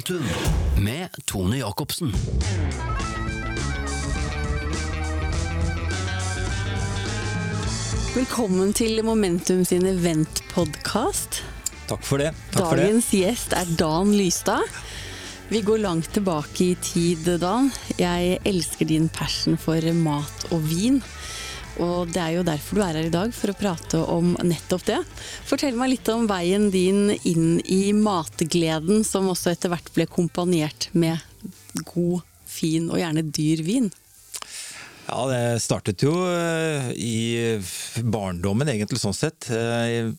Momentum med Tone Jacobsen. Velkommen til Momentum sin eventpodkast. Takk for det. Takk for det. Gjest er Dan Lystad. Vi går langt tilbake i tid, Dan. Jeg elsker din passion for mat og vin. Og det er jo derfor du er her i dag, for å prate om nettopp det. Fortell meg litt om veien din inn i matgleden, som også etter hvert ble kompanert med god, fin og gjerne dyr vin. Ja, det startet jo eh, i barndommen, egentlig, sånn sett. Eh,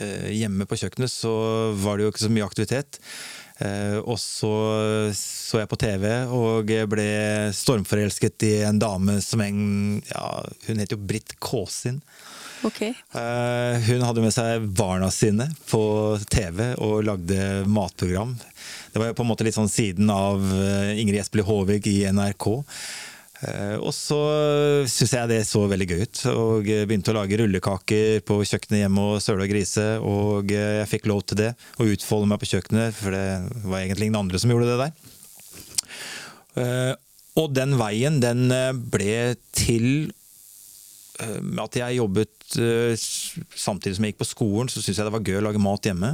eh, Hjemme på kjøkkenet så var det jo ikke så mye aktivitet. Eh, Og så så jeg på TV og ble stormforelsket i en dame som en ja, Hun het jo Britt Kåsin. Ok. Eh, Hun hadde med seg barna sine på TV og lagde matprogram. Det var på en måte litt sånn siden av eh, Ingrid Espelid Håvig i NRK. Eh, Og så syns jeg det så veldig gøy ut, og begynte å lage rullekaker på kjøkkenet hjemme og søle og grise. Og eh, jeg fikk lov til det, å utfolde meg på kjøkkenet, for det var egentlig ingen andre som gjorde det der. Eh, Og den veien, den ble til at jeg jobbet samtidig som jeg gikk på skolen, så syntes jeg det var gøy å lage mat hjemme.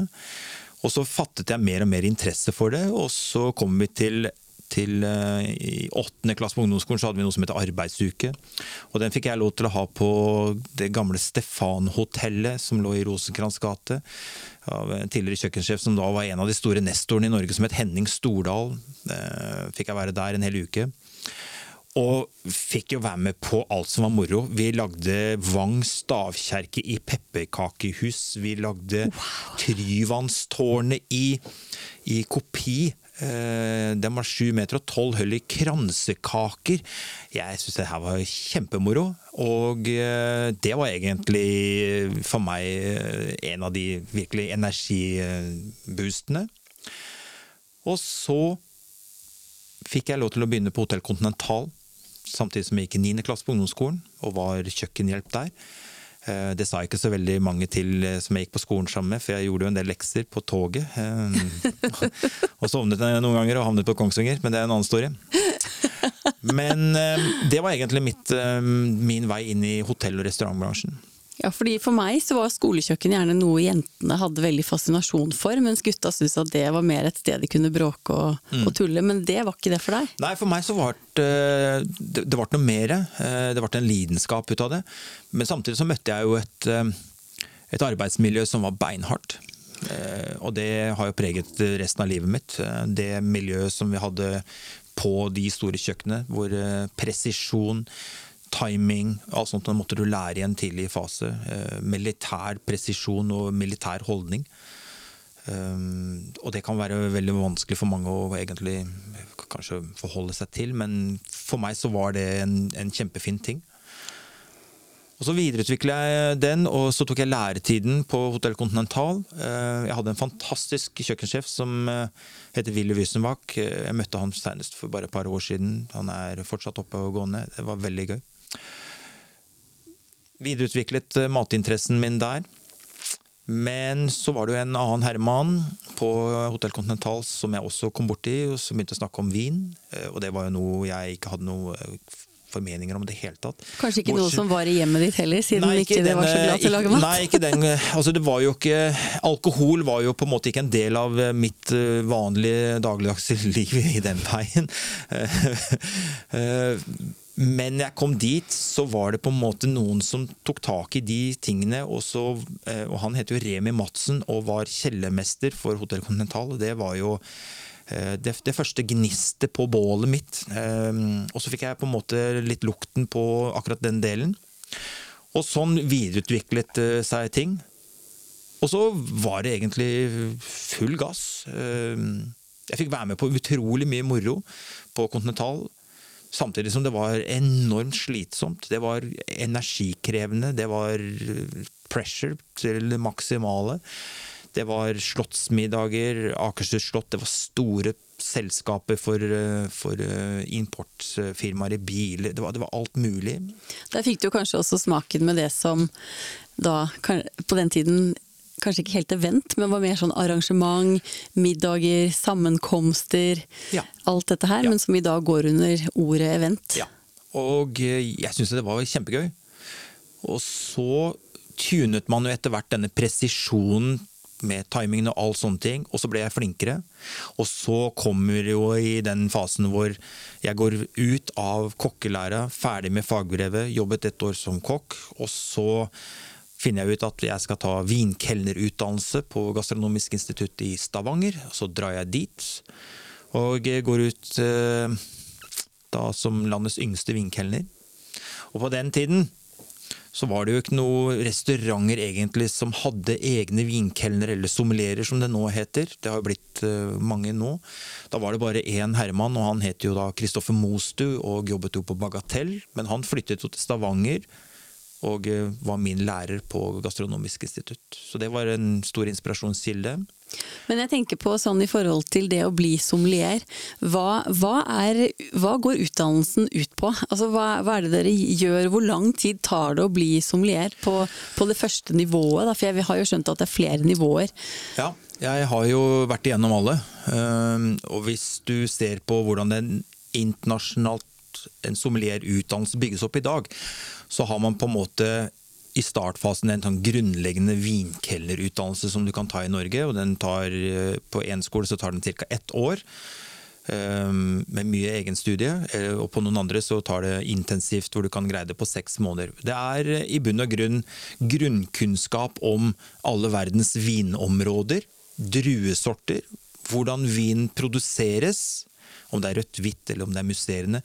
Og så fattet jeg mer og mer interesse for det, og så kom vi til til eh, I åttende klasse på ungdomsskolen så hadde vi noe som heter arbeidsuke. Og Den fikk jeg lov til å ha på det gamle Stefan-hotellet som lå i Rosenkrantz gate. Av en tidligere kjøkkensjef som da var en av de store nestorene i Norge, som het Henning Stordal. Eh, Fikk jeg være der en hel uke. Og fikk jo være med på alt som var moro. Vi lagde Vang stavkjerke i pepperkakehus. Vi lagde Tryvannstårnet i, i kopi. Eh, Den var sju meter og tolv hull i kransekaker. Jeg syns det her var kjempemoro. Og eh, det var egentlig for meg eh, en av de virkelig energiboostene. Og så fikk jeg lov til å begynne på Hotell Continental, samtidig som jeg gikk i 9. klasse på ungdomsskolen og var kjøkkenhjelp der. Eh, Det sa ikke så veldig mange til eh, som jeg gikk på skolen sammen med, for jeg gjorde jo en del lekser på toget. eh, Og sovnet noen ganger og havnet på Kongsvinger, men det er en annen historie. Men det var egentlig mitt, min vei inn i hotell- og restaurantbransjen. Ja, fordi For meg så var skolekjøkken gjerne noe jentene hadde veldig fascinasjon for, mens gutta syntes at det var mer et sted de kunne bråke og, Mm. og tulle. Men det var ikke det for deg? Nei, for meg så var det, det, det var noe mer. eh, Det ble en lidenskap ut av det. Men samtidig så møtte jeg jo et, eh, et arbeidsmiljø som var beinhardt. Eh, Og det har jo preget resten av livet mitt. Eh, Det miljøet som vi hadde på de store kjøkkenene, hvor eh, presisjon, timing, alt sånt det måtte du lære i en tidlig fase. Eh, Militær presisjon og militær holdning. Um, og det kan være veldig vanskelig for mange å egentlig kanskje forholde seg til, men for meg så var det en, en kjempefin ting. Og Så videreutvikla jeg den, og så tok jeg læretiden på Hotell Continental. Eh, Jeg hadde en fantastisk kjøkkensjef som eh, heter Willy Wysenbach. Eh, Jeg møtte han senest for bare et par år siden. Han er fortsatt oppe og gående. Det var veldig gøy. Videreutviklet eh, matinteressen min der. Men så var det jo en annen herremann på Hotell Continental som jeg også kom borti, og som begynte å snakke om vin. Eh, Og det var jo noe jeg ikke hadde noe eh, formeninger om det hele tatt. Kanskje ikke noe som var i hjemmet ditt heller, siden ikke, det var så glad til å lage mat? Nei, ikke den. Altså, det var jo ikke Alkohol var jo på en måte ikke en del av mitt vanlige dagligdagse liv i den veien. Men jeg kom dit, så var det på en måte noen som tok tak i de tingene. Og, så, eh, og han heter jo Remi Madsen og var kjellermester for Hotell Continental. Det var jo eh, det, det første gnistet på bålet mitt. Eh, Og så fikk jeg på en måte litt lukten på akkurat den delen. Og sånn videreutviklet seg ting. Og så var det egentlig full gass. Jeg fikk være med på utrolig mye moro på Continental. Samtidig som det var enormt slitsomt. Det var energikrevende. Det var pressure til det maksimale. Det var slottsmiddager, Akershus slott. Det var store selskaper for, eh, for eh, importfirmaer i biler. Det var, det var alt mulig. Der fikk du kanskje også smaken med det som da på den tiden kanskje ikke helt event, men var mer sånn arrangement, middager, sammenkomster. Ja. Alt dette her, Ja. men som i dag går under ordet event. Ja. Og eh, jeg syns det var kjempegøy. Og så tunet man jo etter hvert denne presisjonen med timingen og all sånne ting, og så ble jeg flinkere. Og så kommer jo i den fasen hvor jeg går ut av kokkelæra, ferdig med fagbrevet, jobbet et år som kokk, og så finner jeg ut at jeg skal ta vinkelnerutdannelse på Gastronomisk institutt i Stavanger. Så drar jeg dit, og går ut eh, da som landets yngste vinkelner. Og på den tiden så var det jo ikke noen restauranter egentlig som hadde egne vinkelnere, eller sommelierer som det nå heter. Det har jo blitt uh, mange nå. Da var det bare én herremann, og han het jo da Kristoffer Mostu og jobbet jo på Bagatell. Men han flyttet jo til Stavanger og uh, var min lærer på Gastronomisk institutt. Så det var en stor inspirasjonskilde. Men jeg tenker på sånn i forhold til det å bli sommelier. Hva, hva, er, hva går utdannelsen ut på? Altså, hva, hva, er det dere gjør? Hvor lang tid tar det å bli sommelier på, på det første nivået? Da? For jeg har jo skjønt at det er flere nivåer. Ja, jeg har jo vært igjennom alle. Og hvis du ser på hvordan den internasjonalt en sommelierutdannelse bygges opp i dag, så har man på en måte i startfasen en sånn grunnleggende vinkelnerutdannelse som du kan ta i Norge. og den tar, På én skole så tar den ca. ett år, med mye egenstudie. Og på noen andre så tar det intensivt, hvor du kan greie det på seks måneder. Det er i bunn og grunn grunnkunnskap om alle verdens vinområder, druesorter, hvordan vin produseres, om det er rødt, hvitt eller om det er musserende,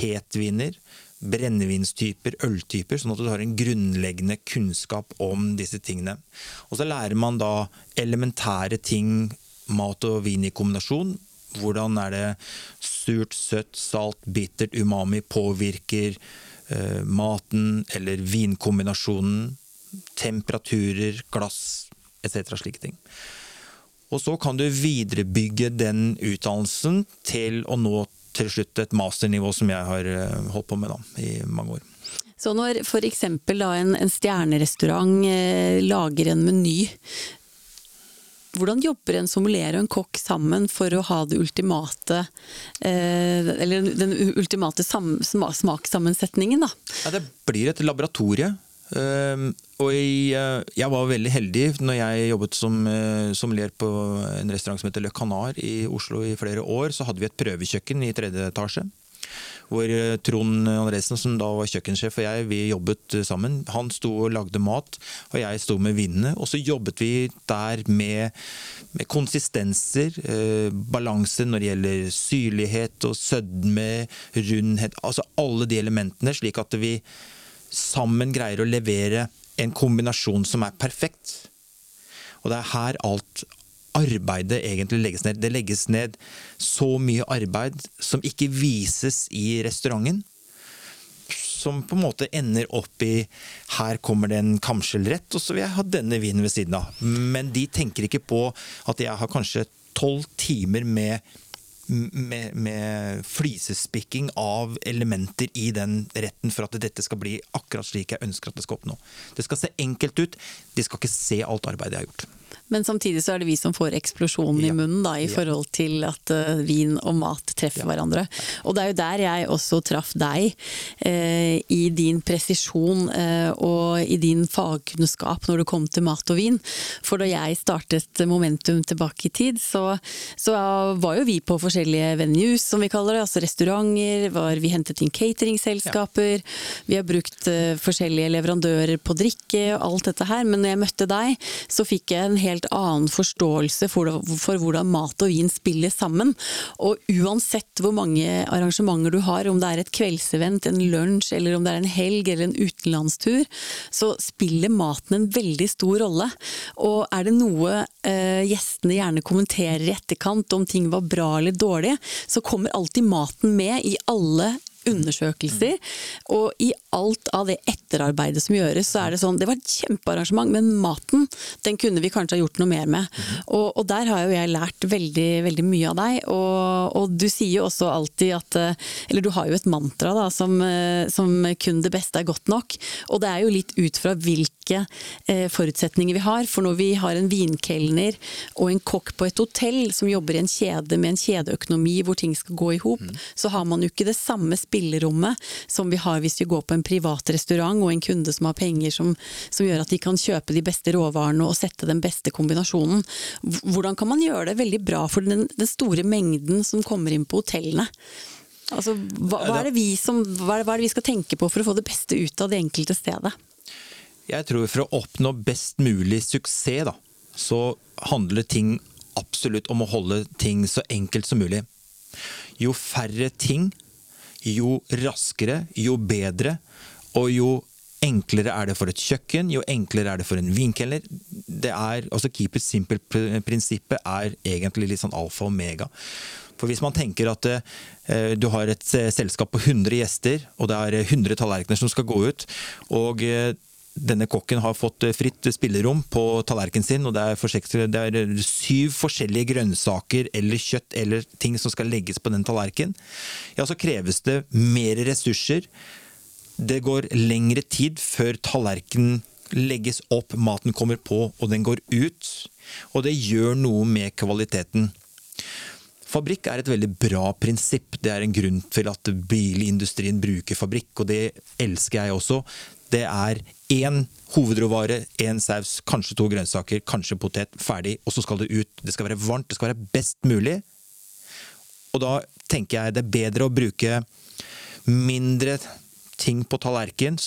hetviner brennevinstyper, øltyper, sånn at du har en grunnleggende kunnskap om disse tingene. Og så lærer man da elementære ting, mat og vin i kombinasjon. Hvordan er det surt, søtt, salt, bittert, umami påvirker eh, maten eller vinkombinasjonen. Temperaturer, glass etc. slike ting. Og så kan du viderebygge den utdannelsen til å nå til slutt et masternivå som jeg har holdt på med da, i mange år. Så når f.eks. en, en stjernerestaurant eh, lager en meny, hvordan jobber en sommelier og en kokk sammen for å ha det ultimate eh, Eller den ultimate sam, smakssammensetningen, da? Ja, det blir et laboratorie. Uh, og jeg, jeg, var veldig heldig når jeg jobbet som uh, sommelier på en restaurant som heter Le Canar i Oslo i flere år. Så hadde vi et prøvekjøkken i tredje etasje. Hvor uh, Trond Andresen, som da var kjøkkensjef, og jeg vi jobbet sammen. Han sto og lagde mat, og jeg sto med vinene. Og så jobbet vi der med, med konsistenser, balanse når det gjelder syrlighet og sødme, rundhet. Altså alle de elementene, slik at vi sammen greier å levere en kombinasjon som er perfekt. Og det er her alt arbeidet egentlig legges ned. Det legges ned så mye arbeid som ikke vises i restauranten. Som på en måte ender opp i her kommer det en kamskjellrett, og så vil jeg ha denne vinen ved siden av. Men de tenker ikke på at jeg har kanskje tolv timer med med, med flisespikking av elementer i den retten for at dette skal bli akkurat slik jeg ønsker at det skal oppnå. Det skal se enkelt ut, de skal ikke se alt arbeidet jeg har gjort. Men samtidig så er det vi som får eksplosjonen Ja. i munnen da, i Ja. forhold til at uh, vin og mat treffer Ja. hverandre. Og det er jo der jeg også traff deg, eh, i din presisjon eh, og i din fagkunnskap når det kom til mat og vin. For da jeg startet Momentum tilbake i tid, så, så var jo vi på forskjellige venues, som vi kaller det. Altså restauranter, var, vi hentet inn cateringselskaper. Vi har brukt eh, forskjellige leverandører på drikke og alt dette her. Men når jeg møtte deg, så fikk jeg en helt annen forståelse for, for hvordan mat og vin spiller sammen. Og uansett hvor mange arrangementer du har, om det er et kveldsevent, en lunsj, eller om det er en helg eller en utenlandstur, så spiller maten en veldig stor rolle. Og er det noe eh, gjestene gjerne kommenterer i etterkant om ting var bra eller dårlig, så kommer alltid maten med i alle undersøkelser. Og i alt av det etterarbeidet som gjøres, så er det sånn Det var et kjempearrangement, men maten, den kunne vi kanskje ha gjort noe mer med. Og, og der har jo jeg lært veldig, veldig mye av deg. Og, og, du sier jo også alltid at Eller du har jo et mantra da, som, som kun det beste er godt nok. Og det er jo litt ut fra hvilke eh, forutsetninger vi har. For når vi har en vinkelner og en kokk på et hotell som jobber i en kjede med en kjedeøkonomi hvor ting skal gå i hop, mm. så har man jo ikke det samme spillerommet som vi har hvis vi går på en privat restaurant og en kunde som har penger som, som gjør at de kan kjøpe de beste råvarene og sette den beste kombinasjonen. Hvordan kan man gjøre det veldig bra for den, den store mengden som kommer inn på hotellene? Altså, hva, hva, er som, hva, er det vi skal tenke på for å få det beste ut av det enkelte stedet? Jeg tror for å oppnå best mulig suksess, da, så handler ting absolutt om å holde ting så enkelt som mulig. Jo færre ting, jo raskere, jo bedre, og jo enklere er det for et kjøkken, jo enklere er det for en vinkelner. Det er, altså Keep it simple-prinsippet er egentlig litt sånn alfa og omega. For hvis man tenker at eh, du har et eh, selskap på 100 gjester, og det er 100 tallerkener som skal gå ut, og eh, denne kokken har fått fritt spillerom på tallerkenen sin, og det er, det er, syv forskjellige grønnsaker eller kjøtt eller ting som skal legges på den tallerkenen, ja, så kreves det mer ressurser. Det går lengre tid før tallerkenen legges opp, maten kommer på og den går ut. Og det gjør noe med kvaliteten. Fabrikk er et veldig bra prinsipp. Det er en grunn til at bilindustrien bruker fabrikk, og det elsker jeg også. Det er én hovedråvare, én saus, kanskje to grønnsaker, kanskje potet, ferdig, og så skal det ut. Det skal være varmt, det skal være best mulig. Og da tenker jeg det er bedre å bruke mindre ting på tallerken,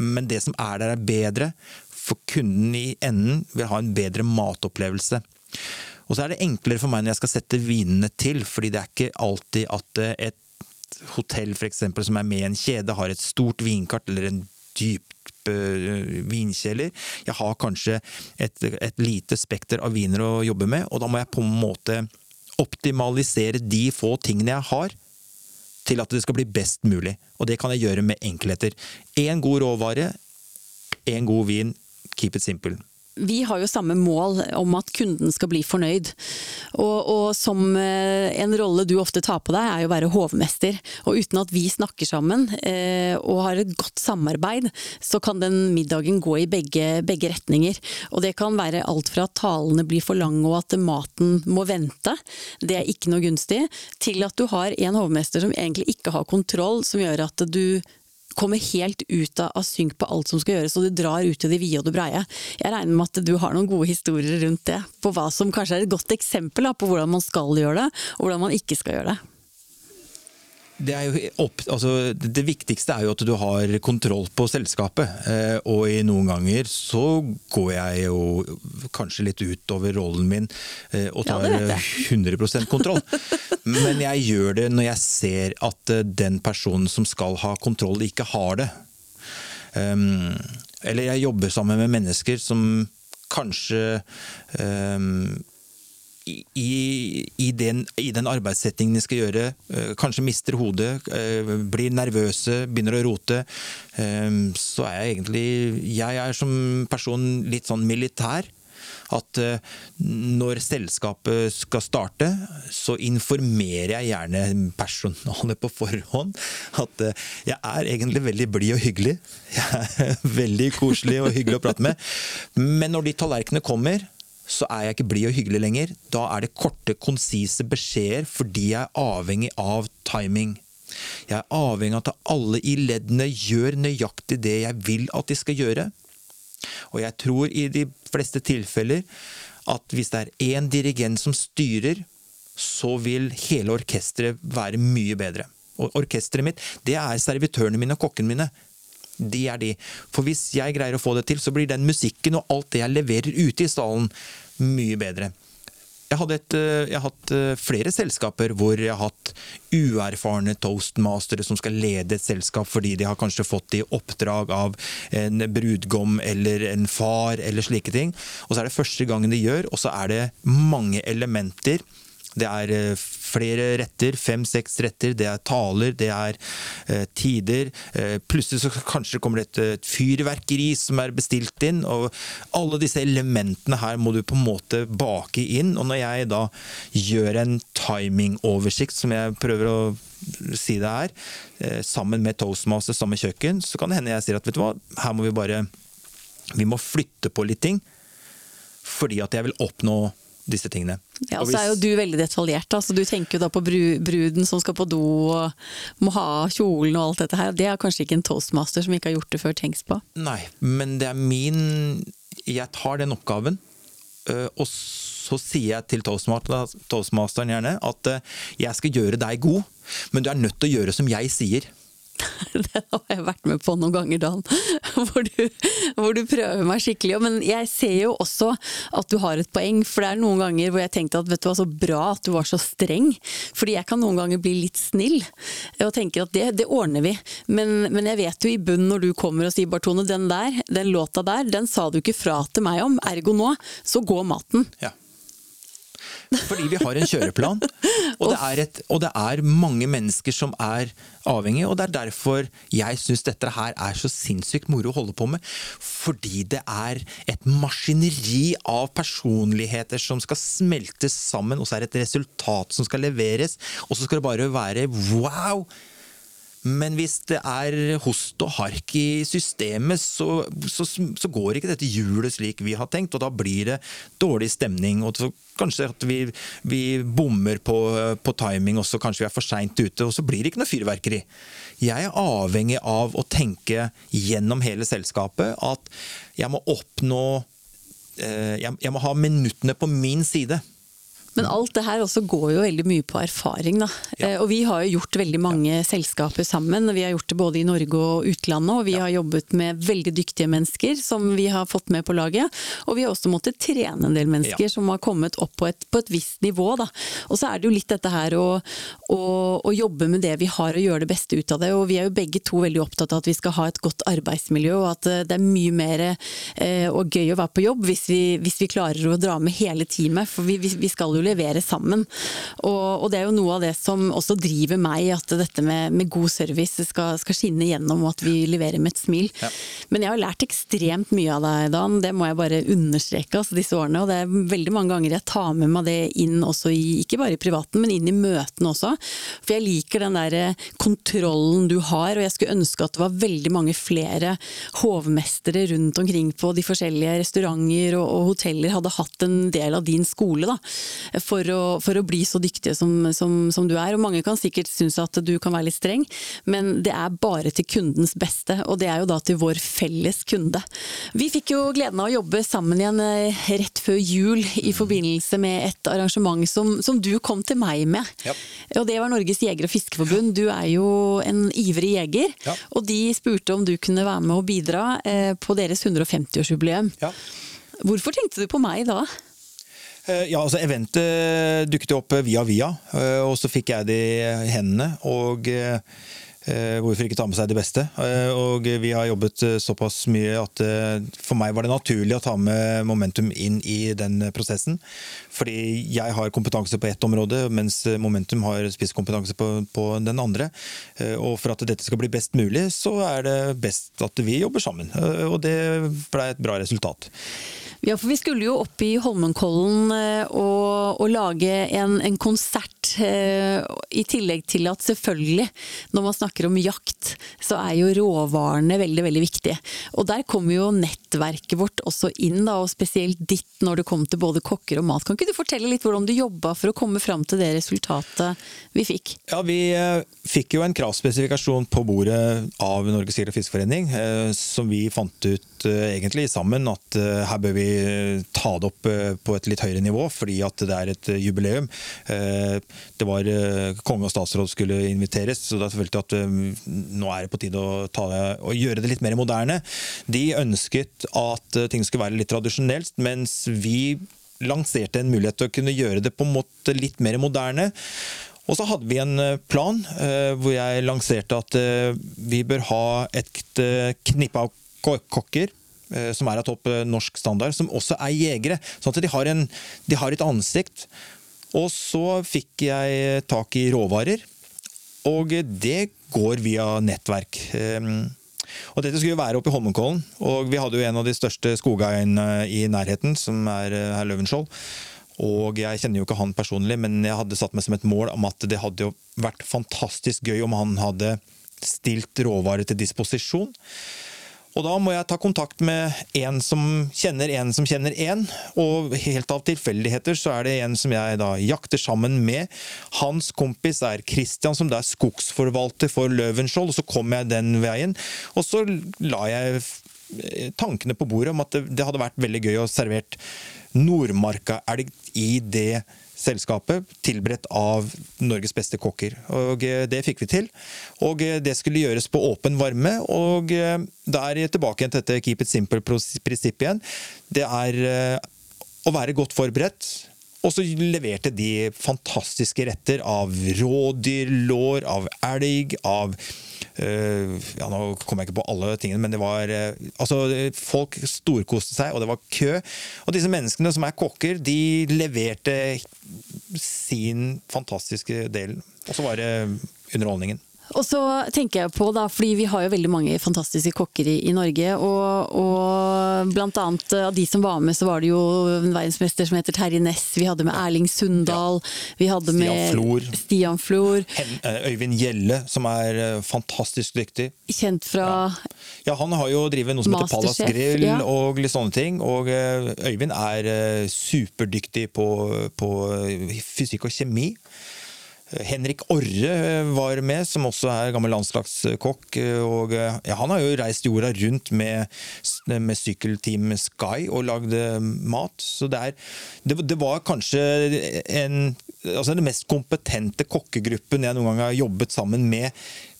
men det som er der, er bedre. For kunden i enden vil ha en bedre matopplevelse. Og så er det enklere for meg når jeg skal sette vinene til, fordi det er ikke alltid at eh, et hotell for eksempel, som er med i en kjede, har et stort vinkart eller en dyp uh, vinkjeller. Jeg har kanskje et, et lite spekter av viner å jobbe med, og da må jeg på en måte optimalisere de få tingene jeg har, til at det skal bli best mulig. Og det kan jeg gjøre med enkelheter. Én god råvare, én god vin. Keep it simple vi har jo samme mål om at kunden skal bli fornøyd. Og, og, som eh, en rolle du ofte tar på deg, er jo å være hovmester. Og uten at vi snakker sammen eh, og har et godt samarbeid, så kan den middagen gå i begge, begge, retninger. Og det kan være alt fra at talene blir for lange og at maten må vente, det er ikke noe gunstig, til at du har en hovmester som egentlig ikke har kontroll, som gjør at du kommer helt ut av synk på alt som skal gjøres, og du drar ut til det vide og det breie. Jeg regner med at du har noen gode historier rundt det, på hva som kanskje er et godt eksempel da, på hvordan man skal gjøre det, og hvordan man ikke skal gjøre det det, opp, altså, det, viktigste er jo at du har kontroll på selskapet. Eh, og i noen ganger så går jeg jo kanskje litt utover rollen min eh, og tar ja, 100 kontroll. Men jeg gjør det når jeg ser at eh, den personen som skal ha kontroll, ikke har det. Um, eller jeg jobber sammen med mennesker som kanskje um, i, i, den, i, den, arbeidssettingen de skal gjøre, eh, kanskje mister hodet, eh, blir nervøse, begynner å rote, eh, så er jeg egentlig Jeg er som person litt sånn militær. At når selskapet skal starte, så informerer jeg gjerne personalet på forhånd at jeg er egentlig veldig blid og hyggelig. Jeg er veldig koselig og hyggelig å prate med. Men når de tallerkenene kommer, så er jeg ikke blid og hyggelig lenger. Da er det korte, konsise beskjeder fordi jeg er avhengig av timing. Jeg er avhengig av at alle i leddene gjør nøyaktig det jeg vil at de skal gjøre. Og jeg tror i de fleste tilfeller at hvis det er én dirigent som styrer, så vil hele orkesteret være mye bedre. Og orkesteret mitt, det er servitørene mine og kokkene mine. De er de. For hvis jeg greier å få det til, så blir den musikken og alt det jeg leverer ute i stallen, mye bedre. Jeg, et, eh, jeg, har hatt eh, flere selskaper hvor jeg har hatt uerfarne toastmastere som skal lede et selskap fordi de har kanskje fått i oppdrag av en brudgom eller en far eller slike ting. Og så er det første gangen de gjør, og så er det mange elementer. Det er eh, flere retter, fem-seks retter, det er taler, det er eh, tider. Eh, plutselig så kanskje kommer det et, et, fyrverkeri som er bestilt inn, og alle disse elementene her må du på en måte bake inn. Og når jeg da gjør en timingoversikt, som jeg prøver å si det her, eh, sammen med toastmaster, samme kjøkken, så kan det hende jeg sier at vet du hva, her må vi bare vi må flytte på litt ting fordi at jeg vil oppnå disse tingene. Ja, og så er jo du veldig detaljert. Altså, du tenker jo da på bruden som skal på do og må ha kjolen og alt dette her. Det er kanskje ikke en toastmaster som ikke har gjort det før tenks på? Nei, men det er min Jeg tar den oppgaven, øh, og så sier jeg til toastmasteren gjerne at øh, jeg skal gjøre deg god, men du er nødt til å gjøre som jeg sier. Det har jeg vært med på noen ganger, Dan. Hvor du, hvor du, prøver meg skikkelig. Men jeg ser jo også at du har et poeng. For det er noen ganger hvor jeg tenkte at vet du hva, så bra at du var så streng. Fordi jeg kan noen ganger bli litt snill og tenker at det, det ordner vi. Men, men, jeg vet jo i bunnen når du kommer og sier Bartone, den der, den låta der, den sa du ikke fra til meg om. Ergo nå, så går maten. Ja. Fordi vi har en kjøreplan, og det, er et, og det er mange mennesker som er avhengige. Og det er derfor jeg syns dette her er så sinnssykt moro å holde på med. Fordi det er et maskineri av personligheter som skal smeltes sammen, og så er det et resultat som skal leveres, og så skal det bare være wow! Men hvis det er host og hark i systemet, så, så, så, går ikke dette hjulet slik vi har tenkt, og da blir det dårlig stemning. og så Kanskje at vi, vi bommer på, på, timing også, kanskje vi er for seint ute, og så blir det ikke noe fyrverkeri. Jeg er avhengig av å tenke gjennom hele selskapet at jeg må oppnå eh, jeg, jeg må ha minuttene på min side. Men alt det her også går jo veldig mye på erfaring, da. Ja. Eh, og vi har jo gjort veldig mange ja. selskaper sammen. Vi har gjort det både i Norge og utlandet, og vi ja. har jobbet med veldig dyktige mennesker som vi har fått med på laget. Og vi har også måttet trene en del mennesker som har kommet opp på et, på et visst nivå, da. Og så er det jo litt dette her å, å, å, jobbe med det vi har og gjøre det beste ut av det. Og vi er jo begge to veldig opptatt av at vi skal ha et godt arbeidsmiljø, og at eh, det er mye mer eh, og gøy å være på jobb hvis vi, hvis vi klarer å dra med hele teamet. For vi, vi, vi skal jo levere sammen. Og, og, det er jo noe av det som også driver meg, at dette med, med god service skal, skal, skinne gjennom, og at vi leverer med et smil. Ja. Men jeg har lært ekstremt mye av deg, Dan. Det må jeg bare understreke altså, disse årene. Og det er veldig mange ganger jeg tar med meg det inn også i, ikke bare i privaten, men inn i møtene også. For jeg liker den der kontrollen du har, og jeg skulle ønske at det var veldig mange flere hovmestere rundt omkring på de forskjellige restauranter og, og hoteller hadde hatt en del av din skole. Da for å, for å bli så dyktige som, som, som, du er. Og mange kan sikkert synes at du kan være litt streng, men det er bare til kundens beste. Og det er jo da til vår felles kunde. Vi fikk jo gleden av å jobbe sammen igjen eh, rett før jul i forbindelse med et arrangement som, som du kom til meg med. Ja. Og det var Norges jeger- og fiskeforbund. Du er jo en ivrig jeger, ja. og de spurte om du kunne være med og bidra eh, på deres 150-årsjubileum. Ja. Hvorfor tenkte du på meg da? Eh, ja, altså Eventet dukket opp via via, eh, og så fikk jeg det i hendene. og eh, Hvorfor ikke ta med seg det beste? Og vi har jobbet såpass mye at for meg var det naturlig å ta med Momentum inn i den prosessen. Fordi jeg har kompetanse på ett område, mens Momentum har spisskompetanse på, på den andre. Og for at dette skal bli best mulig, så er det best at vi jobber sammen. Og det ble et bra resultat. Ja, for vi skulle jo opp i Holmenkollen eh, og, og lage en, en konsert. Eh, I tillegg til at selvfølgelig, når man snakker om jakt, så er jo råvarene veldig, veldig viktige. Og der kommer jo nettverket vårt også inn, da, og spesielt ditt når det kom til både kokker og mat. Kan ikke du fortelle litt hvordan du jobba for å komme fram til det resultatet vi fikk? Ja, vi eh, fikk jo en kravspesifikasjon på bordet av Norges Sild- og Fiskeforening, som vi fant ut egentlig sammen at her bør vi ta det opp eh, på et litt høyere nivå, fordi at det er et eh, jubileum. Eh, det var konge og statsråd skulle inviteres, så da følte jeg at nå er det på tide å det, å gjøre det litt mer moderne. De ønsket at ting skulle være litt tradisjonelt, mens vi lanserte en mulighet til å kunne gjøre det på en måte litt mer moderne. Og så hadde vi en plan hvor jeg lanserte at vi bør ha et knippe av kokker Eh, som er av topp eh, norsk standard, som også er jegere. Sånn at de har, en, de har et ansikt Og så fikk jeg tak i råvarer, og det går via nettverk. Ehm, og dette skulle jo være oppe i Holmenkollen, og vi hadde jo en av de største skogeierne i nærheten, som er eh, herr Løvenskiold. Og jeg kjenner jo ikke han personlig, men jeg hadde satt meg som et mål om at det hadde jo vært fantastisk gøy om han hadde stilt råvarer til disposisjon. Og da må jeg ta kontakt med en som kjenner en som kjenner en. Og helt av tilfeldigheter så er det en som jeg da jakter sammen med. Hans kompis er Christian, som da er skogsforvalter for Løvenskiold. Og så kom jeg den veien. Og så la jeg tankene på bordet om at det hadde vært veldig gøy å servert Nordmarka-elg i det selskapet, tilberedt av Norges beste kokker. Og eh, Det fikk vi til. Og eh, Det skulle gjøres på åpen varme. og eh, Da er jeg tilbake igjen til dette keep it simple-prinsippet igjen. Det er å være godt forberedt. Og så leverte de fantastiske retter av rådyrlår, av elg, av ja, Nå kommer jeg ikke på alle tingene, men det var uh, altså, Folk storkoste seg, og det var kø. Og disse menneskene som er kokker, de leverte sin fantastiske del. Og så var det underholdningen. Og så tenker jeg på, da, fordi vi har jo veldig mange fantastiske kokker i, i Norge. Og, og, blant annet av de som var med, så var det jo en verdensmester som heter Terje Næss. Vi hadde med Erling Sundal. Ja. Vi hadde Stian med Flor. Stian Flor. Hen, Øyvind Gjelle, som er eh, fantastisk dyktig. Kjent fra ja. ja han har jo drevet noe som heter Palace Grill ja. og litt sånne ting. Og eh, Øyvind er superdyktig på, på fysikk og kjemi. Henrik Orre var med, som også er gammel landslagskokk. og ja, Han har jo reist jorda rundt med, med sykkelteam Sky og lagd mat. Så det, er, det, det var kanskje en, altså den mest kompetente kokkegruppen jeg noen gang har jobbet sammen med.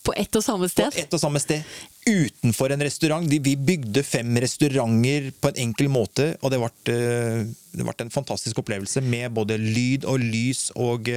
På ett og samme sted? På ett og samme sted utenfor en restaurant. Vi bygde fem restauranter på en enkel måte, og det ble, eh, det ble en fantastisk opplevelse med både lyd og lys og,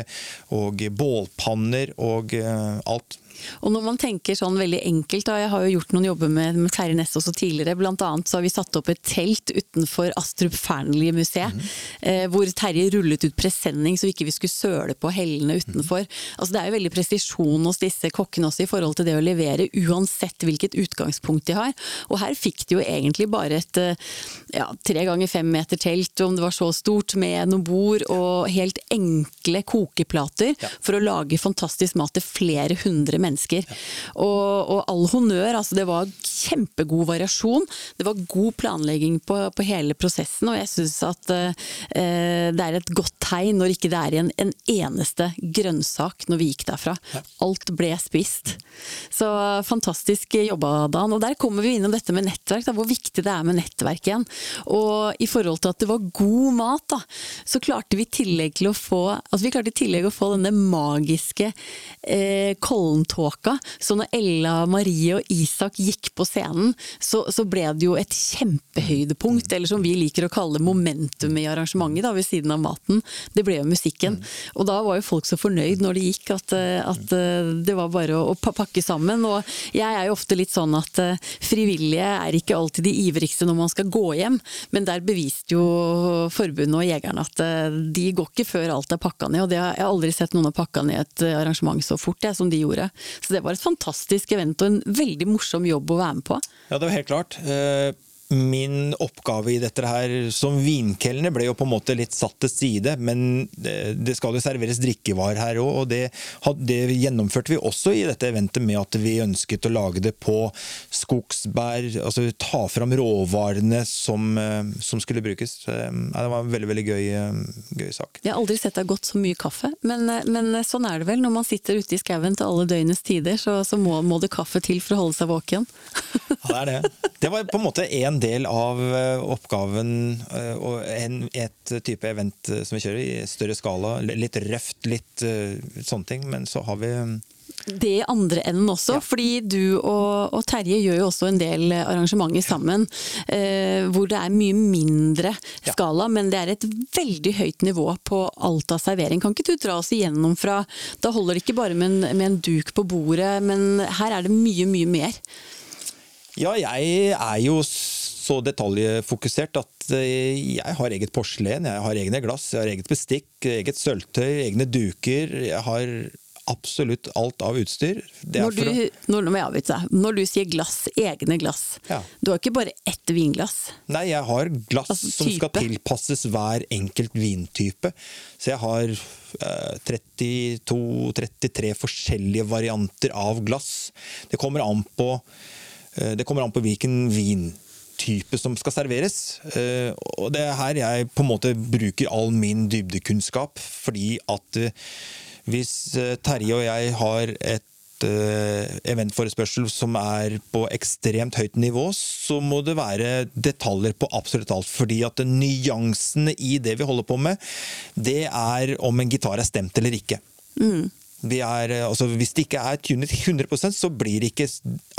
og bålpanner og eh, alt. Og når man tenker sånn veldig enkelt, da, jeg har jo gjort noen jobber med, med Terje Næss også tidligere, blant annet så har vi satt opp et telt utenfor Astrup Fearnley-museet, mm. eh, hvor Terje rullet ut presenning så vi ikke skulle søle på hellene utenfor. Mm. Altså Det er jo veldig presisjon hos disse kokkene også i forhold til det å levere, uansett hvilket utgangspunkt de har. Og her fikk de jo egentlig bare et eh, ja, tre ganger fem meter telt, om det var så stort, med noen bord og helt enkle kokeplater ja. for å lage fantastisk mat til flere hundre mennesker. Og, og, all honnør, altså det var kjempegod variasjon. Det var god planlegging på, på hele prosessen, og jeg syns at eh, det er et godt tegn når ikke det er igjen en eneste grønnsak når vi gikk derfra. Alt ble spist. Så fantastisk jobba, Dan. Og der kommer vi innom dette med nettverk, da, hvor viktig det er med nettverk igjen. Og i forhold til at det var god mat, da, så klarte vi i tillegg til å få altså vi klarte i tillegg å få denne magiske eh, Kollentåka. Så når Ella, Marie og Isak gikk på scenen, så, så, ble det jo et kjempehøydepunkt, eller som vi liker å kalle momentum i arrangementet, da, ved siden av maten. Det ble jo musikken. Og da var jo folk så fornøyd når det gikk, at, at det var bare å, å pakke sammen. Og jeg er jo ofte litt sånn at eh, frivillige er ikke alltid de ivrigste når man skal gå hjem, men der beviste jo forbundet og jegerne at eh, de går ikke før alt er pakka ned. Og har jeg aldri sett noen ha pakka ned et arrangement så fort jeg, som de gjorde. Så det var et fantastisk event og en veldig morsom jobb å være med på. Ja, det var helt klart. Eh, min oppgave i dette her som vinkelner ble jo på en måte litt satt til side, men det skal jo serveres drikkevarer her òg, og det, det, gjennomførte vi også i dette eventet med at vi ønsket å lage det på skogsbær, altså ta fram råvarene som, eh, som skulle brukes. Det var en veldig veldig gøy, eh, gøy sak. Jeg har aldri sett deg gått så mye kaffe, men, eh, men, sånn er det vel når man sitter ute i skauen til alle døgnets tider, så, så må, må, det kaffe til for å holde seg våken. Ja, det er det. Det var på en måte en del av eh, oppgaven eh, og en, et type event eh, som vi kjører i større skala. Litt røft, litt sånne ting. Men så har vi det andre enden også, ja. fordi du og, og, Terje gjør jo også en del arrangementer sammen. Eh, hvor det er mye mindre skala, ja. men det er et veldig høyt nivå på alt av servering. Kan ikke du dra oss igjennom fra Da holder det ikke bare med en, med en duk på bordet, men her er det mye, mye mer. Ja, jeg er jo så detaljfokusert at eh, jeg har eget porselen, jeg har egne glass, jeg har eget bestikk, eget sølvtøy, egne duker. Jeg har absolutt alt av utstyr. Når du, når, avbryte, når, du, sier glass, egne glass, ja. du har ikke bare ett vinglass? Nei, jeg har glass altså, som skal tilpasses hver enkelt vintype. Så jeg har eh, 32-33 forskjellige varianter av glass. Det kommer an på, eh, det kommer an på hvilken vintype som skal serveres. Eh, og det er her jeg på en måte bruker all min dybdekunnskap, fordi at eh, hvis eh, Terje og jeg har et eventforespørsel som er på ekstremt høyt nivå, så må det være detaljer på absolutt alt. Fordi at nyansene i det vi holder på med, det er om en gitar er stemt eller ikke. Mm. Er, eh, altså hvis det ikke er tunet 100% så blir det ikke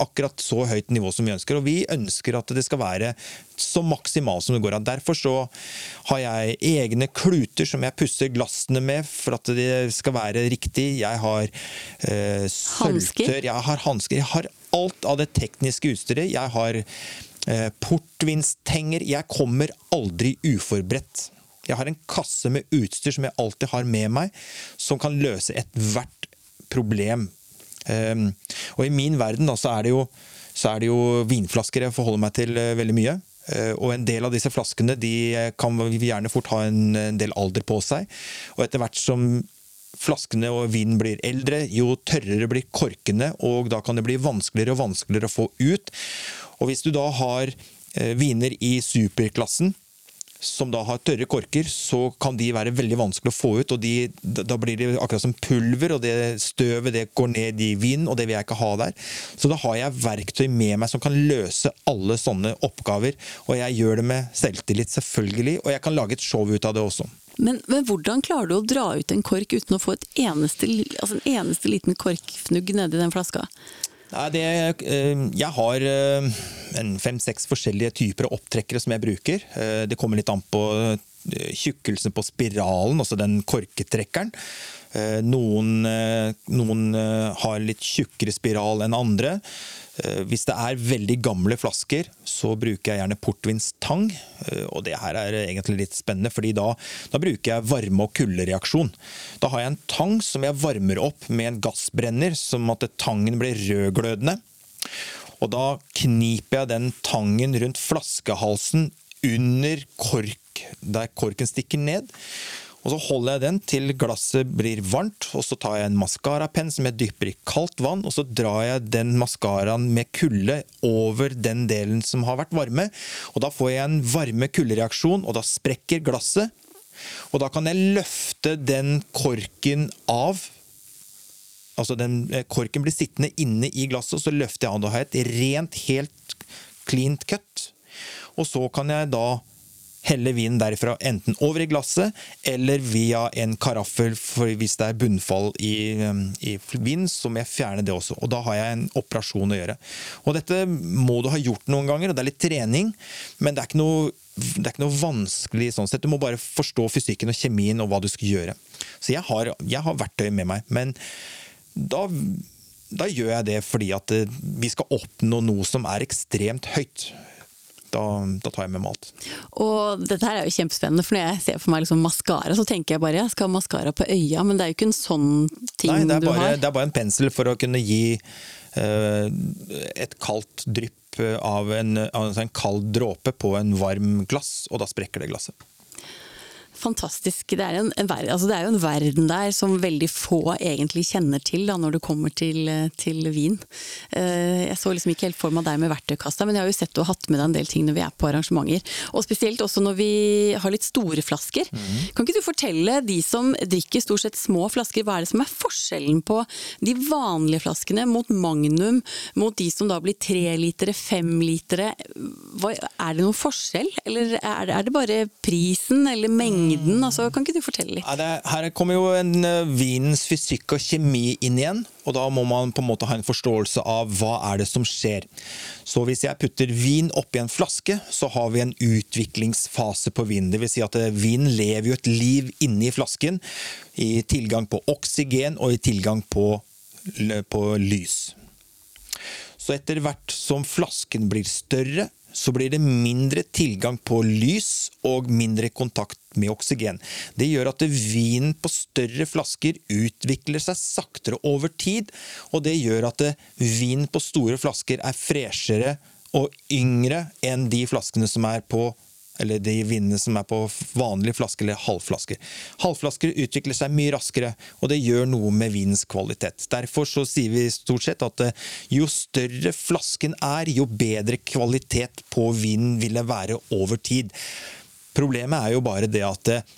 akkurat så høyt nivå som vi ønsker. Og vi ønsker at det skal være så maksimalt som det går an. Derfor så har jeg egne kluter som jeg pusser glassene med for at det skal være riktig. Jeg har eh, sølvtør, jeg har hansker. Jeg har alt av det tekniske utstyret. Jeg har eh, portvinstenger. Jeg kommer aldri uforberedt. Jeg har en kasse med utstyr som jeg alltid har med meg, som kan løse ethvert problem. Um, og i min verden da, så, er jo, så, er det jo, vinflasker jeg forholder meg til uh, veldig mye. Uh, og en del av disse flaskene de kan gjerne fort ha en, en del alder på seg. Og etter hvert som flaskene og vinen blir eldre, jo tørrere blir korkene, og da kan det bli vanskeligere og vanskeligere å få ut. Og hvis du da har viner i superklassen, som da har tørre korker, så kan de være veldig vanskelig å få ut. og de, Da blir de akkurat som pulver, og det støvet det går ned i vinen, og det vil jeg ikke ha der. Så da har jeg verktøy med meg som kan løse alle sånne oppgaver. Og jeg gjør det med selvtillit, selvfølgelig, og jeg kan lage et show ut av det også. Men, men, hvordan klarer du å dra ut en kork uten å få eneste, altså en eneste liten korkfnugg nedi den flaska? Nei, det, eh, jeg har eh, fem-seks forskjellige typer av opptrekkere som jeg bruker. Eh, det kommer litt an på tjukkelsen på spiralen, altså den korketrekkeren. Noen, noen har litt tjukkere spiral enn andre. Eh, hvis det er veldig gamle flasker, så bruker jeg gjerne portvinstang. Eh, og det her er egentlig litt spennende, fordi da, da, bruker jeg varme- og kuldereaksjon. Da har jeg en tang som jeg varmer opp med en gassbrenner, som at tangen blir rødglødende. Og da kniper jeg den tangen rundt flaskehalsen under kork, der korken stikker ned. Og Så holder jeg den til glasset blir varmt, og så tar jeg en maskarapenn som jeg dypper i kaldt vann, og så drar jeg den maskaraen med kulde over den delen som har vært varme. Og Da får jeg en varme-kuldereaksjon, og da sprekker glasset. Og da kan jeg løfte den korken av. Altså den eh, Korken blir sittende inne i glasset, og så løfter jeg av. Da har jeg et rent, helt cleant cut. Og så kan jeg da helle vinen derfra enten over i glasset eller via en karaffel, hvis det er bunnfall i, um, i vinen, så må jeg fjerne det også. Og da har jeg en operasjon å gjøre. Og dette må du ha gjort noen ganger, og det er litt trening, men det er ikke noe er ikke noe vanskelig sånn sett. Du må bare forstå fysikken og kjemien og hva du skal gjøre. Så jeg har, jeg har verktøy med meg, men da, da gjør jeg det fordi at eh, vi skal oppnå noe som er ekstremt høyt da, da, tar jeg med mat. Og dette her er jo kjempespennende, for når jeg ser for meg liksom maskara, så tenker jeg bare jeg skal ha maskara på øya, men det er jo ikke en sånn ting Nei, du har. Nei, Det er bare en pensel for å kunne gi uh, et kaldt drypp av en, altså en kald dråpe på en varm glass, og da sprekker det glasset fantastisk. Det er, en, en, altså det er, jo en verden der som veldig få egentlig kjenner til da, når du kommer til, til vin. Uh, jeg så liksom ikke helt for meg deg med verktøykassa, men jeg har jo sett du har hatt med deg en del ting når vi er på arrangementer. Og spesielt også når vi har litt store flasker. Mm. Kan ikke du fortelle de som drikker stort sett små flasker, hva er det som er forskjellen på de vanlige flaskene mot Magnum, mot de som da blir trelitere, femlitere? Er det noen forskjell, eller er det, er det bare prisen eller mengden? Mengden? Altså, kan ikke du fortelle litt? Ja, det, her kommer jo en uh, vinens fysikk og kjemi inn igjen. Og da må man på en måte ha en forståelse av hva er det som skjer. Så hvis jeg putter vin oppi en flaske, så har vi en utviklingsfase på. Det vil si at uh, vin lever jo et liv inni flasken. I tilgang på oksygen og i tilgang på, på lys. Så etter hvert som flasken blir større, så blir det mindre tilgang på lys og mindre kontakt med oksygen. Det gjør at vinen på større flasker utvikler seg saktere over tid, og det gjør at vin på store flasker er freshere og yngre enn de flaskene som er på eller de vinene som er på vanlige flasker eller halvflasker. Halvflasker utvikler seg mye raskere, og det gjør noe med vinens kvalitet. Derfor så sier vi stort sett at eh, jo større flasken er, jo bedre kvalitet på vinen vil det være over tid. Problemet er jo bare det at eh,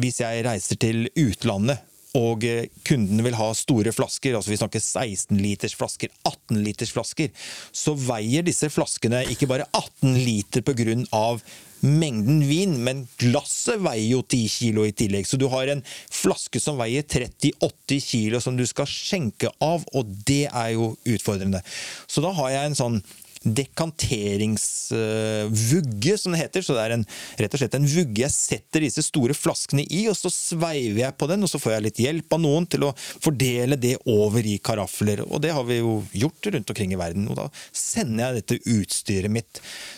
hvis jeg reiser til utlandet og kunden kundene vil ha store flasker, altså vi snakker 16 liters flasker, 18 liters flasker, så veier disse flaskene ikke bare 18 liter pga. mengden vin, men glasset veier jo 10 kilo i tillegg. Så du har en flaske som veier 30-80 kilo som du skal skjenke av, og det er jo utfordrende. Så da har jeg en sånn dekanteringsvugge, som det heter. Så det er en, rett og slett en vugge jeg setter disse store flaskene i, og så sveiver jeg på den, og så får jeg litt hjelp av noen til å fordele det over i karafler. Og det har vi jo gjort rundt omkring i verden. Og da sender jeg dette utstyret mitt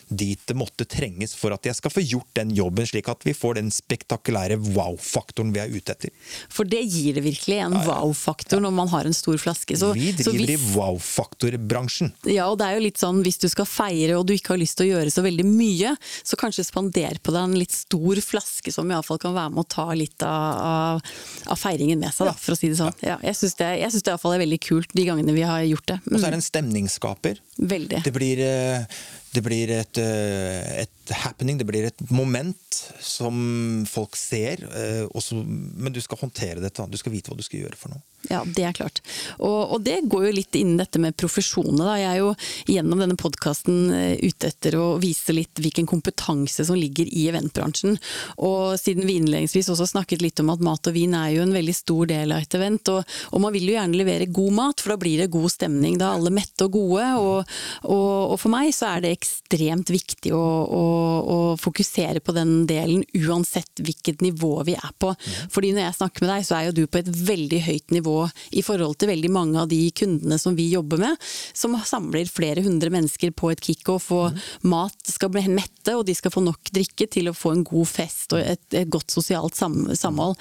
dit det måtte trenges for at jeg skal få gjort den jobben, slik at vi får den spektakulære wow-faktoren vi er ute etter. For det gir det virkelig en wow-faktor når man har en stor flaske. Så, vi driver hvis, i wow-faktorbransjen. Ja, og det er jo litt sånn hvis du skal feire og du ikke har lyst til å gjøre så veldig mye, så kanskje spander på deg en litt stor flaske som iallfall kan være med å ta litt av, av feiringen med seg, da, for å si det sånn. Ja, jeg syns det, jeg synes det iallfall er veldig kult de gangene vi har gjort det. Mm. Og så er det en stemningsskaper. Veldig. Det blir, eh, det blir et, eh, et, happening, det blir et moment som folk ser. Eh, Også, men du skal håndtere dette, du skal vite hva du skal gjøre for noe. Ja, det er klart. Og, og det går jo litt inn dette med profesjonene. Da. Jeg er jo gjennom denne podkasten ute etter å vise litt hvilken kompetanse som ligger i eventbransjen. Og siden vi innledningsvis også snakket litt om at mat og vin er jo en veldig stor del av et event, og, og man vil jo gjerne levere god mat, for da blir det god stemning. Da er alle mette og gode. Og, og, og for meg så er det ekstremt viktig å, å, å, fokusere på den delen uansett hvilket nivå vi er på. Fordi når jeg snakker med deg, så er jo du på et veldig høyt nivå i forhold til veldig mange av de kundene som vi jobber med, som samler flere hundre mennesker på et kickoff, og mat skal bli mette, og de skal få nok drikke til å få en god fest og et, et godt sosialt sam, samhold.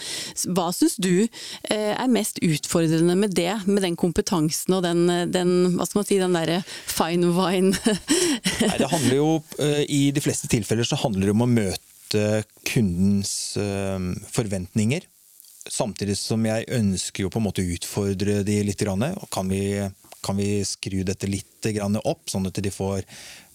Hva syns du eh, er mest utfordrende med det, med den kompetansen og den, den hva skal man si, den derre fine wine Nei, det handler jo, eh, I de fleste tilfeller så handler det om å møte kundens eh, forventninger. Samtidig som jeg ønsker jo på en måte å utfordre de litt. Kan vi, kan vi skru dette litt opp, sånn at de får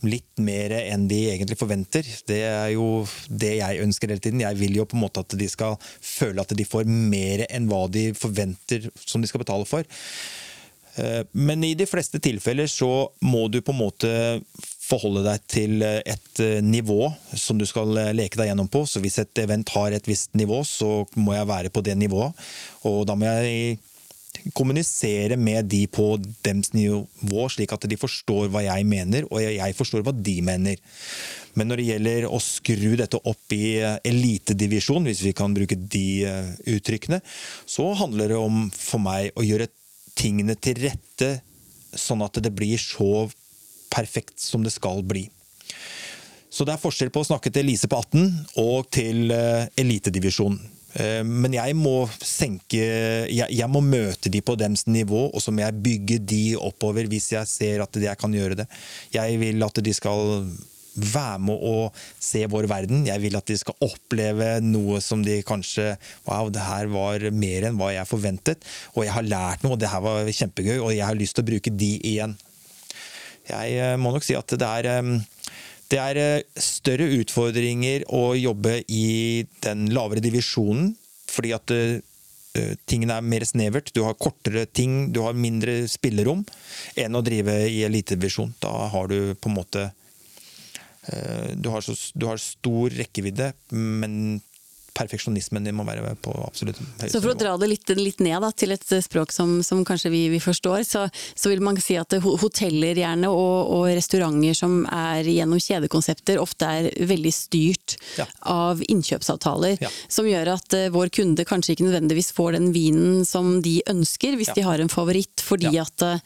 litt mer enn de egentlig forventer? Det er jo det jeg ønsker hele tiden. Jeg vil jo på en måte at de skal føle at de får mer enn hva de forventer som de skal betale for. Eh, men i de fleste tilfeller så må du på en måte forholde deg til et eh, nivå som du skal eh, leke deg gjennom på. Så hvis et event har et visst nivå, så må jeg være på det nivået. Og da må jeg kommunisere med de på dems nivå, slik at de forstår hva jeg mener, og jeg forstår hva de mener. Men når det gjelder å skru dette opp i elitedivisjon, hvis vi kan bruke de uttrykkene, så handler det om for meg å gjøre tingene til rette, sånn at det blir så perfekt som det skal bli. Så det er forskjell på å snakke til Elise på 18 og til uh, elitedivisjon. Uh, men jeg må senke jeg, jeg, må møte de på dems nivå, og så må jeg bygge de oppover hvis jeg ser at jeg kan gjøre det. Jeg vil at de skal være med å se vår verden. Jeg vil at de skal oppleve noe som de kanskje Wow, det her var mer enn hva jeg forventet. Og jeg har lært noe, og det her var kjempegøy, og jeg har lyst til å bruke de igjen. Jeg eh, må nok si at det er eh, det er eh, større utfordringer å jobbe i den lavere divisjonen, fordi at tingene er mer snevert. Du har kortere ting, du har mindre spillerom enn å drive i elitedivisjon. Da har du på en måte du har, så, du har, stor rekkevidde, men perfeksjonismen din må være på absolutt høyeste Så for å dra det litt, litt ned da, til et språk som, som kanskje vi, vi forstår, så, så vil man si at hoteller gjerne og, og restauranter som er gjennom kjedekonsepter, ofte er veldig styrt Ja. av innkjøpsavtaler. Ja. Som gjør at eh, vår kunde kanskje ikke nødvendigvis får den vinen som de ønsker, hvis Ja. de har en favoritt, fordi at eh,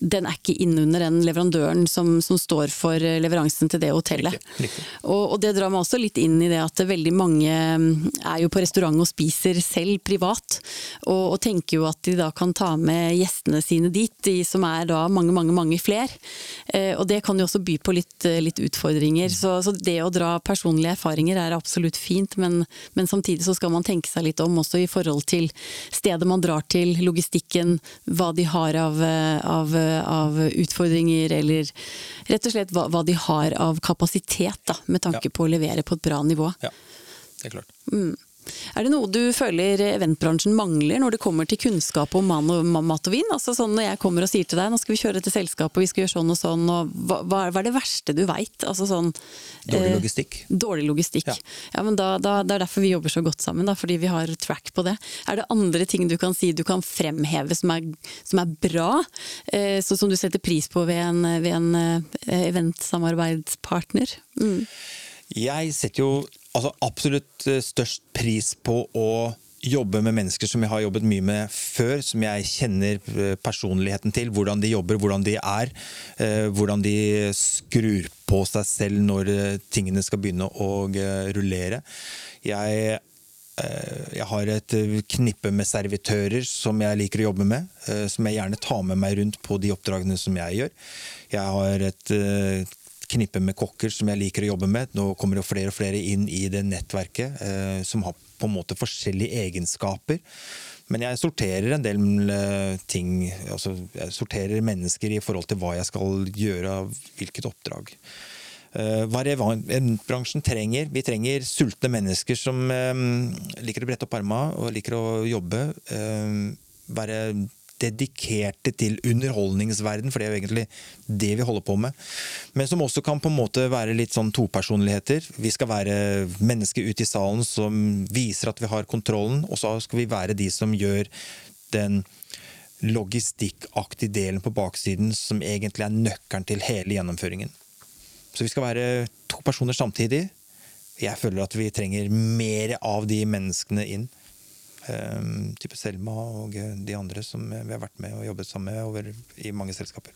den er ikke innunder den leverandøren som, som står for eh, leveransen til det hotellet. Riktig, riktig. Og, og det drar meg også litt inn i det at veldig mange er jo på restaurant og spiser selv privat, og, og tenker jo at de da kan ta med gjestene sine dit, de som er da mange, mange, mange fler. Eh, og det kan jo også by på litt, eh, litt utfordringer. Så, så det å dra personlige erfaringer er absolutt fint, men, men samtidig så skal man tenke seg litt om også i forhold til stedet man drar til, logistikken, hva de har av, eh, av, av utfordringer, eller rett og slett hva, hva de har av kapasitet, da, med tanke Ja. på å levere på et bra nivå. Ja, det er klart. Er det noe du føler eventbransjen mangler når det kommer til kunnskap om man og, mat og vin? Altså sånn Når jeg kommer og sier til deg nå skal vi kjøre til selskapet og vi skal gjøre sånn og sånn, og hva, hva er det verste du veit? Altså sånn, Dårlig eh, logistikk. Dårlig logistikk. Ja. Ja, men da, da, Det er derfor vi jobber så godt sammen, da, fordi vi har track på det. Er det andre ting du kan si du kan fremheve som er, som er bra, eh, så, som du setter pris på ved en, ved en eh, eventsamarbeidspartner? Mm. Jeg setter jo altså, absolutt eh, størst pris på å jobbe med mennesker som jeg har jobbet mye med før, som jeg kjenner eh, personligheten til, hvordan de jobber, hvordan de er, eh, hvordan de skrur på seg selv når tingene skal begynne å rullere. Jeg Jeg har et knippe med servitører som jeg liker å jobbe med, som jeg gjerne tar med meg rundt på de oppdragene som jeg gjør. Jeg har et knippe med kokker som jeg liker å jobbe med. Nå kommer det flere og flere inn i det nettverket, eh, som har på en måte forskjellige egenskaper. Men jeg sorterer en del eh, ting, altså jeg sorterer mennesker i forhold til hva jeg skal gjøre av hvilket oppdrag. Eh, Hva bransjen trenger? Vi trenger sultne mennesker som eh, liker å brette opp armene og liker å jobbe. Være dedikerte til underholdningsverden, for det er jo egentlig det vi holder på med. Men som også kan på en måte være litt sånn topersonligheter. Vi skal være mennesker ute i salen som viser at vi har kontrollen, og så skal vi være de som gjør den logistikkaktige delen på baksiden som egentlig er nøkkelen til hele gjennomføringen. Så vi skal være to personer samtidig. Jeg føler at vi trenger mer av de menneskene inn. Um, type Selma og de andre som vi har vært med og jobbet sammen med over, i mange selskaper.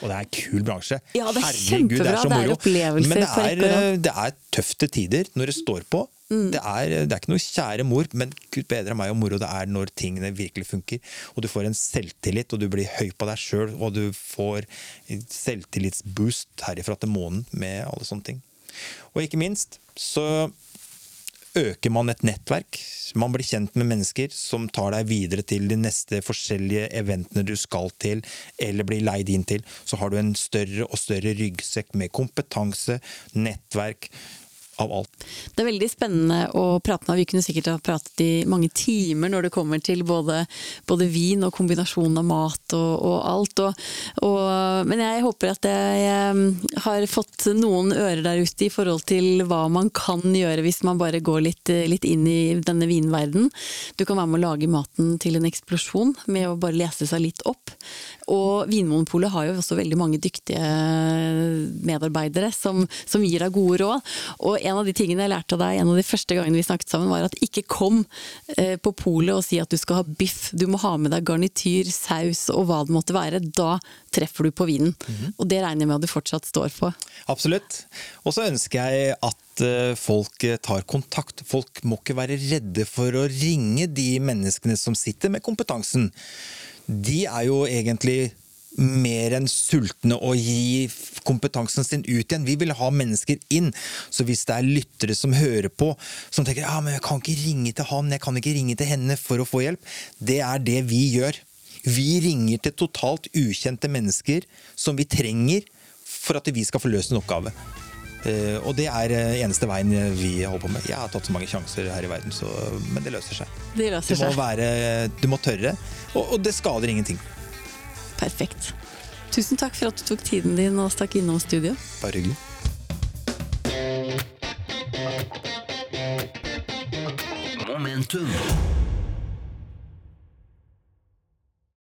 Og det er en kul bransje. Ja, det er Herregud, så Det er opplevelser Men det på rekke og er, det er tøfte tider når det står på. Mm. Det, er, det er ikke noe kjære mor, men gud bedre meg og moro det er når tingene virkelig funker. Og du får en selvtillit, og du blir høy på deg sjøl, og du får selvtillitsboost herifra til månen med alle sånne ting. Og ikke minst så øker man et nettverk. Man blir kjent med mennesker som tar deg videre til de neste forskjellige eventene du skal til, eller blir leid inn til. Så har du en større og større ryggsekk med kompetanse, nettverk, av alt. Det er veldig spennende å prate med. Vi kunne sikkert ha pratet i mange timer når det kommer til både, både vin og kombinasjonen av mat og, og alt. Og, og, men jeg håper at jeg har fått noen ører der ute i forhold til hva man kan gjøre hvis man bare går litt, litt inn i denne vinverden. Du kan være med å lage maten til en eksplosjon med å bare lese seg litt opp. Og Vinmonopolet har jo også veldig mange dyktige medarbeidere som, som gir deg gode råd. Og en av de tingene jeg lærte av deg en av de første gangene vi snakket sammen, var at ikke kom eh, på polet og si at du skal ha biff. Du må ha med deg garnityr, saus og hva det måtte være. Da treffer du på vinen. Og det regner jeg med at du fortsatt står på. Absolutt. Og så ønsker jeg at eh, folk eh, tar kontakt. Folk må ikke være redde for å ringe de menneskene som sitter med kompetansen. De er jo egentlig mer enn sultne å gi kompetansen sin ut igjen. Vi vil ha mennesker inn. Så hvis det er lyttere som hører på, som tenker ja, men jeg kan ikke ringe til han, jeg kan ikke ringe til henne for å få hjelp, det er det vi gjør. Vi ringer til totalt ukjente mennesker som vi trenger for at vi skal få løst en oppgave. Eh, og det er eh, eneste veien vi holder på med. Jeg har tatt så mange sjanser her i verden, så, men det løser seg. Det Du må, være, du må tørre, og, og det skader ingenting. Perfekt. Tusen takk for at du tok tiden din og stakk innom studio. Bare hyggelig. Momentum.